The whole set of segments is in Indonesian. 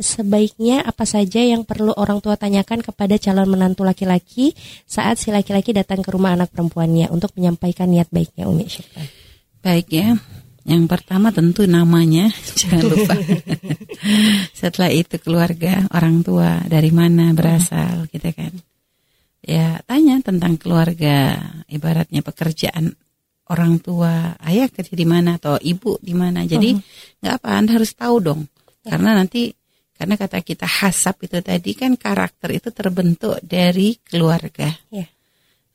sebaiknya apa saja yang perlu orang tua tanyakan kepada calon menantu laki-laki saat si laki-laki datang ke rumah anak perempuannya untuk menyampaikan niat baiknya Umi Syukran. Baik ya. Yang pertama tentu namanya, jangan lupa. Setelah itu keluarga, orang tua, dari mana berasal, gitu kan. Ya, tanya tentang keluarga, ibaratnya pekerjaan orang tua, ayah kerja di mana atau ibu di mana. Jadi nggak apa, Anda harus tahu dong. Ya. Karena nanti karena kata kita hasab itu tadi kan karakter itu terbentuk dari keluarga. Ya.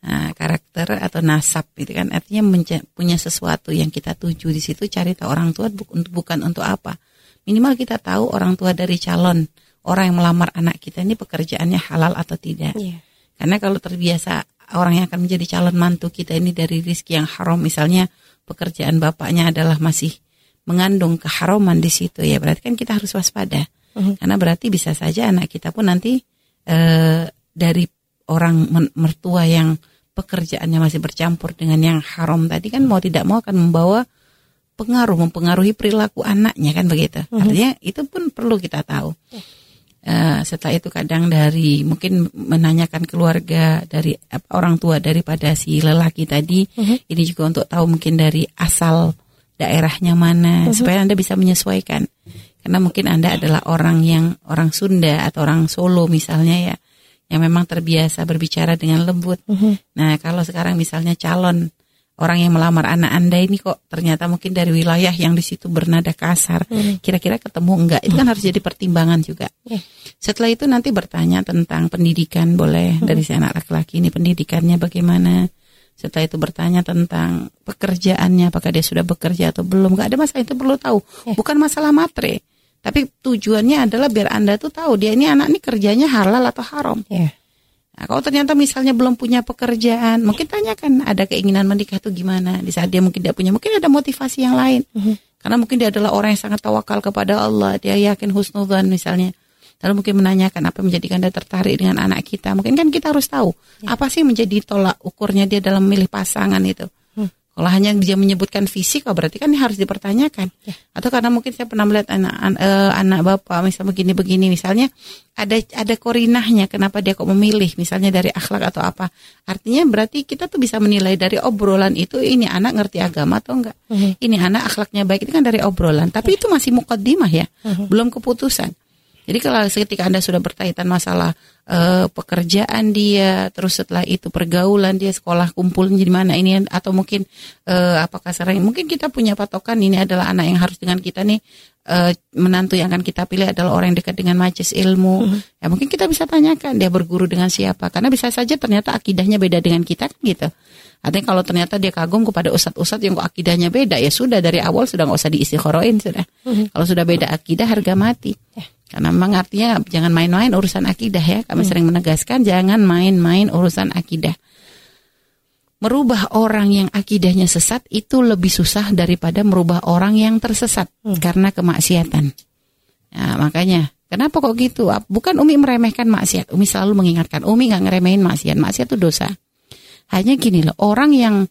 Nah, karakter atau nasab itu kan artinya punya sesuatu yang kita tuju di situ cari tahu orang tua bu bukan untuk apa. Minimal kita tahu orang tua dari calon orang yang melamar anak kita ini pekerjaannya halal atau tidak. Yeah. Karena kalau terbiasa orang yang akan menjadi calon mantu kita ini dari rizki yang haram misalnya pekerjaan bapaknya adalah masih mengandung keharaman di situ ya berarti kan kita harus waspada. -huh. Karena berarti bisa saja anak kita pun nanti uh, dari orang mertua yang pekerjaannya masih bercampur dengan yang haram tadi kan mau tidak mau akan membawa pengaruh mempengaruhi perilaku anaknya kan begitu. Mm -hmm. Artinya itu pun perlu kita tahu. Uh, setelah itu kadang dari mungkin menanyakan keluarga dari orang tua daripada si lelaki tadi mm -hmm. ini juga untuk tahu mungkin dari asal daerahnya mana mm -hmm. supaya anda bisa menyesuaikan karena mungkin anda adalah orang yang orang Sunda atau orang Solo misalnya ya yang memang terbiasa berbicara dengan lembut. -huh. Nah, kalau sekarang misalnya calon orang yang melamar anak Anda ini kok ternyata mungkin dari wilayah yang di situ bernada kasar, kira-kira ketemu enggak? Itu kan harus jadi pertimbangan juga. Yeah. Setelah itu nanti bertanya tentang pendidikan boleh dari si anak laki-laki ini pendidikannya bagaimana? Setelah itu bertanya tentang pekerjaannya, apakah dia sudah bekerja atau belum? Enggak ada masalah itu perlu tahu. Bukan masalah matre tapi tujuannya adalah biar Anda tuh tahu dia ini anak ini kerjanya halal atau haram. Yeah. Nah, kalau ternyata misalnya belum punya pekerjaan, mungkin tanyakan ada keinginan menikah tuh gimana. Di saat dia mungkin tidak punya, mungkin ada motivasi yang lain. Mm -hmm. Karena mungkin dia adalah orang yang sangat tawakal kepada Allah. Dia yakin husnudzan misalnya. Lalu mungkin menanyakan apa yang menjadikan dia tertarik dengan anak kita. Mungkin kan kita harus tahu yeah. apa sih menjadi tolak ukurnya dia dalam memilih pasangan itu. Kalau hanya dia menyebutkan fisik, oh berarti kan ini harus dipertanyakan. Ya. Atau karena mungkin saya pernah melihat anak an, uh, anak bapak misalnya begini-begini, misalnya ada ada korinahnya kenapa dia kok memilih, misalnya dari akhlak atau apa. Artinya berarti kita tuh bisa menilai dari obrolan itu ini anak ngerti agama atau enggak. Uh mhm. -huh. Ini anak akhlaknya baik itu kan dari obrolan, tapi ya. itu masih mukaddimah ya, uh mhm. -huh. belum keputusan. Jadi kalau ketika Anda sudah berkaitan masalah uh, pekerjaan dia, terus setelah itu pergaulan dia, sekolah kumpulnya di mana ini atau mungkin uh, apakah sering mungkin kita punya patokan ini adalah anak yang harus dengan kita nih uh, menantu yang akan kita pilih adalah orang yang dekat dengan majelis ilmu. Uh-huh. Ya mungkin kita bisa tanyakan dia berguru dengan siapa karena bisa saja ternyata akidahnya beda dengan kita kan gitu. Artinya kalau ternyata dia kagum kepada ustadz-ustadz yang kok akidahnya beda ya sudah dari awal sudah nggak usah diistikharoin sudah. Uh-huh. Kalau sudah beda akidah harga mati. Yeah. Karena memang artinya jangan main-main urusan akidah ya. Kami hmm. sering menegaskan jangan main-main urusan akidah. Merubah orang yang akidahnya sesat itu lebih susah daripada merubah orang yang tersesat hmm. karena kemaksiatan. Nah, makanya kenapa kok gitu? Bukan Umi meremehkan maksiat. Umi selalu mengingatkan Umi nggak ngeremehin maksiat. Maksiat itu dosa. Hanya gini loh, orang yang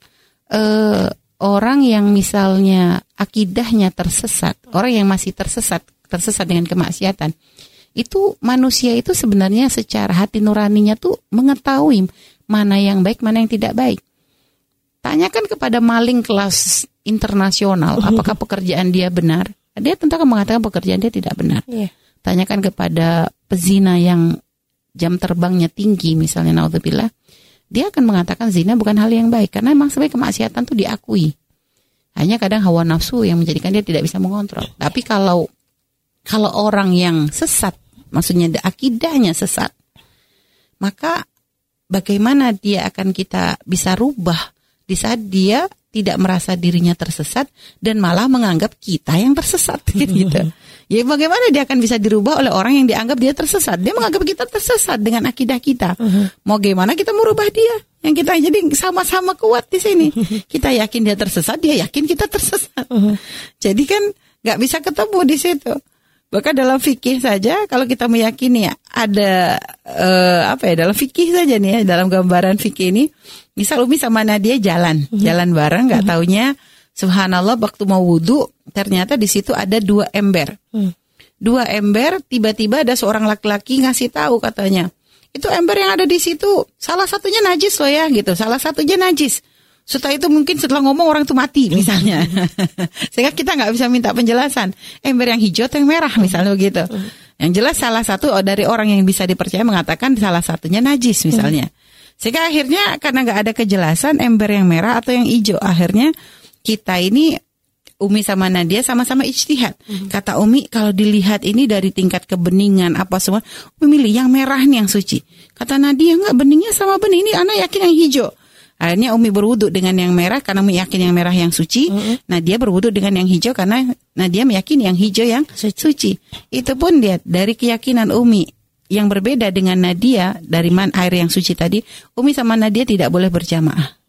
eh, orang yang misalnya akidahnya tersesat, orang yang masih tersesat tersesat dengan kemaksiatan. Itu manusia itu sebenarnya secara hati nuraninya tuh mengetahui mana yang baik, mana yang tidak baik. Tanyakan kepada maling kelas internasional, apakah pekerjaan dia benar? Dia tentu akan mengatakan pekerjaan dia tidak benar. Yeah. Tanyakan kepada pezina yang jam terbangnya tinggi, misalnya naudzubillah, dia akan mengatakan zina bukan hal yang baik karena memang sebenarnya kemaksiatan itu diakui. Hanya kadang hawa nafsu yang menjadikan dia tidak bisa mengontrol. Tapi kalau kalau orang yang sesat, maksudnya akidahnya sesat, maka bagaimana dia akan kita bisa rubah di saat dia tidak merasa dirinya tersesat dan malah menganggap kita yang tersesat gitu. Ya bagaimana dia akan bisa dirubah oleh orang yang dianggap dia tersesat? Dia menganggap kita tersesat dengan akidah kita. Mau gimana kita merubah dia? Yang kita jadi sama-sama kuat di sini. Kita yakin dia tersesat, dia yakin kita tersesat. Jadi kan nggak bisa ketemu di situ. Bahkan dalam fikih saja kalau kita meyakini ya ada uh, apa ya dalam fikih saja nih ya dalam gambaran fikih ini misal Umi sama Nadia jalan mm-hmm. jalan bareng nggak mm-hmm. taunya subhanallah waktu mau wudhu ternyata di situ ada dua ember mm. dua ember, tiba-tiba ada seorang laki-laki ngasih tahu katanya, itu ember yang ada di situ salah satunya najis loh ya gitu, salah satunya najis. Setelah itu mungkin setelah ngomong orang itu mati misalnya. Sehingga kita nggak bisa minta penjelasan. Ember yang hijau atau yang merah misalnya begitu. Yang jelas salah satu dari orang yang bisa dipercaya mengatakan salah satunya najis misalnya. Sehingga akhirnya karena nggak ada kejelasan ember yang merah atau yang hijau. Akhirnya kita ini Umi sama Nadia sama-sama ijtihad. Kata Umi kalau dilihat ini dari tingkat kebeningan apa semua, Umi milih yang merah nih yang suci. Kata Nadia nggak beningnya sama bening ini anak yakin yang hijau. Akhirnya Umi berwudhu dengan yang merah karena Umi yakin yang merah yang suci. Mm-hmm. Nah dia berwudhu dengan yang hijau karena nah dia meyakini yang hijau yang suci. suci. Itu pun dia dari keyakinan Umi yang berbeda dengan Nadia dari man air yang suci tadi. Umi sama Nadia tidak boleh berjamaah.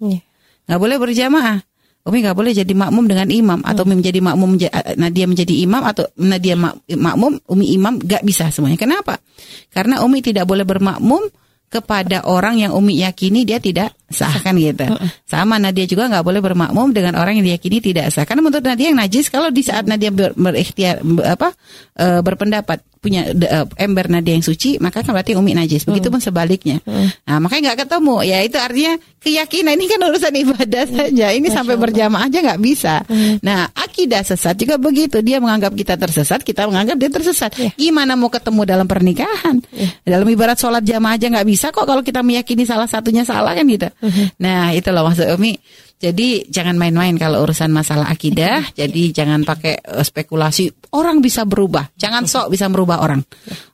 Nggak boleh berjamaah. Umi nggak boleh jadi makmum dengan imam atau Umi menjadi makmum Nadia menjadi imam atau Nadia makmum Umi imam nggak bisa semuanya. Kenapa? Karena Umi tidak boleh bermakmum kepada orang yang Umi yakini dia tidak sah kan gitu. Sama Nadia juga nggak boleh bermakmum dengan orang yang diyakini tidak sah. Karena menurut Nadia yang najis kalau di saat Nadia ber, berikhtiar apa e, berpendapat punya uh, ember nadi yang suci, maka kan berarti umi najis. Begitupun hmm. sebaliknya. Hmm. Nah, makanya nggak ketemu. Ya itu artinya keyakinan ini kan urusan ibadah hmm. saja. Ini Masya sampai berjamaah aja nggak bisa. Hmm. Nah, akidah sesat juga begitu. Dia menganggap kita tersesat, kita menganggap dia tersesat. Yeah. Gimana mau ketemu dalam pernikahan? Yeah. Dalam ibarat sholat jamaah aja nggak bisa kok kalau kita meyakini salah satunya salah kan gitu. Hmm. Nah, itulah maksud umi jadi jangan main-main kalau urusan masalah akidah. Jadi jangan pakai uh, spekulasi. Orang bisa berubah. Jangan sok bisa merubah orang.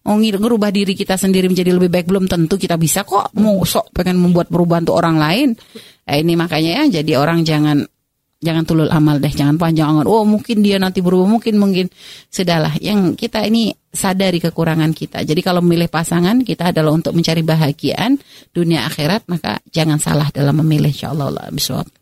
Mau oh, ngerubah diri kita sendiri menjadi lebih baik belum tentu kita bisa kok. Mau sok pengen membuat perubahan untuk orang lain. Nah, ini makanya ya jadi orang jangan jangan tulul amal deh, jangan panjang angan. Oh mungkin dia nanti berubah, mungkin mungkin sudahlah. Yang kita ini sadari kekurangan kita. Jadi kalau memilih pasangan kita adalah untuk mencari bahagiaan dunia akhirat, maka jangan salah dalam memilih. Insyaallah Allah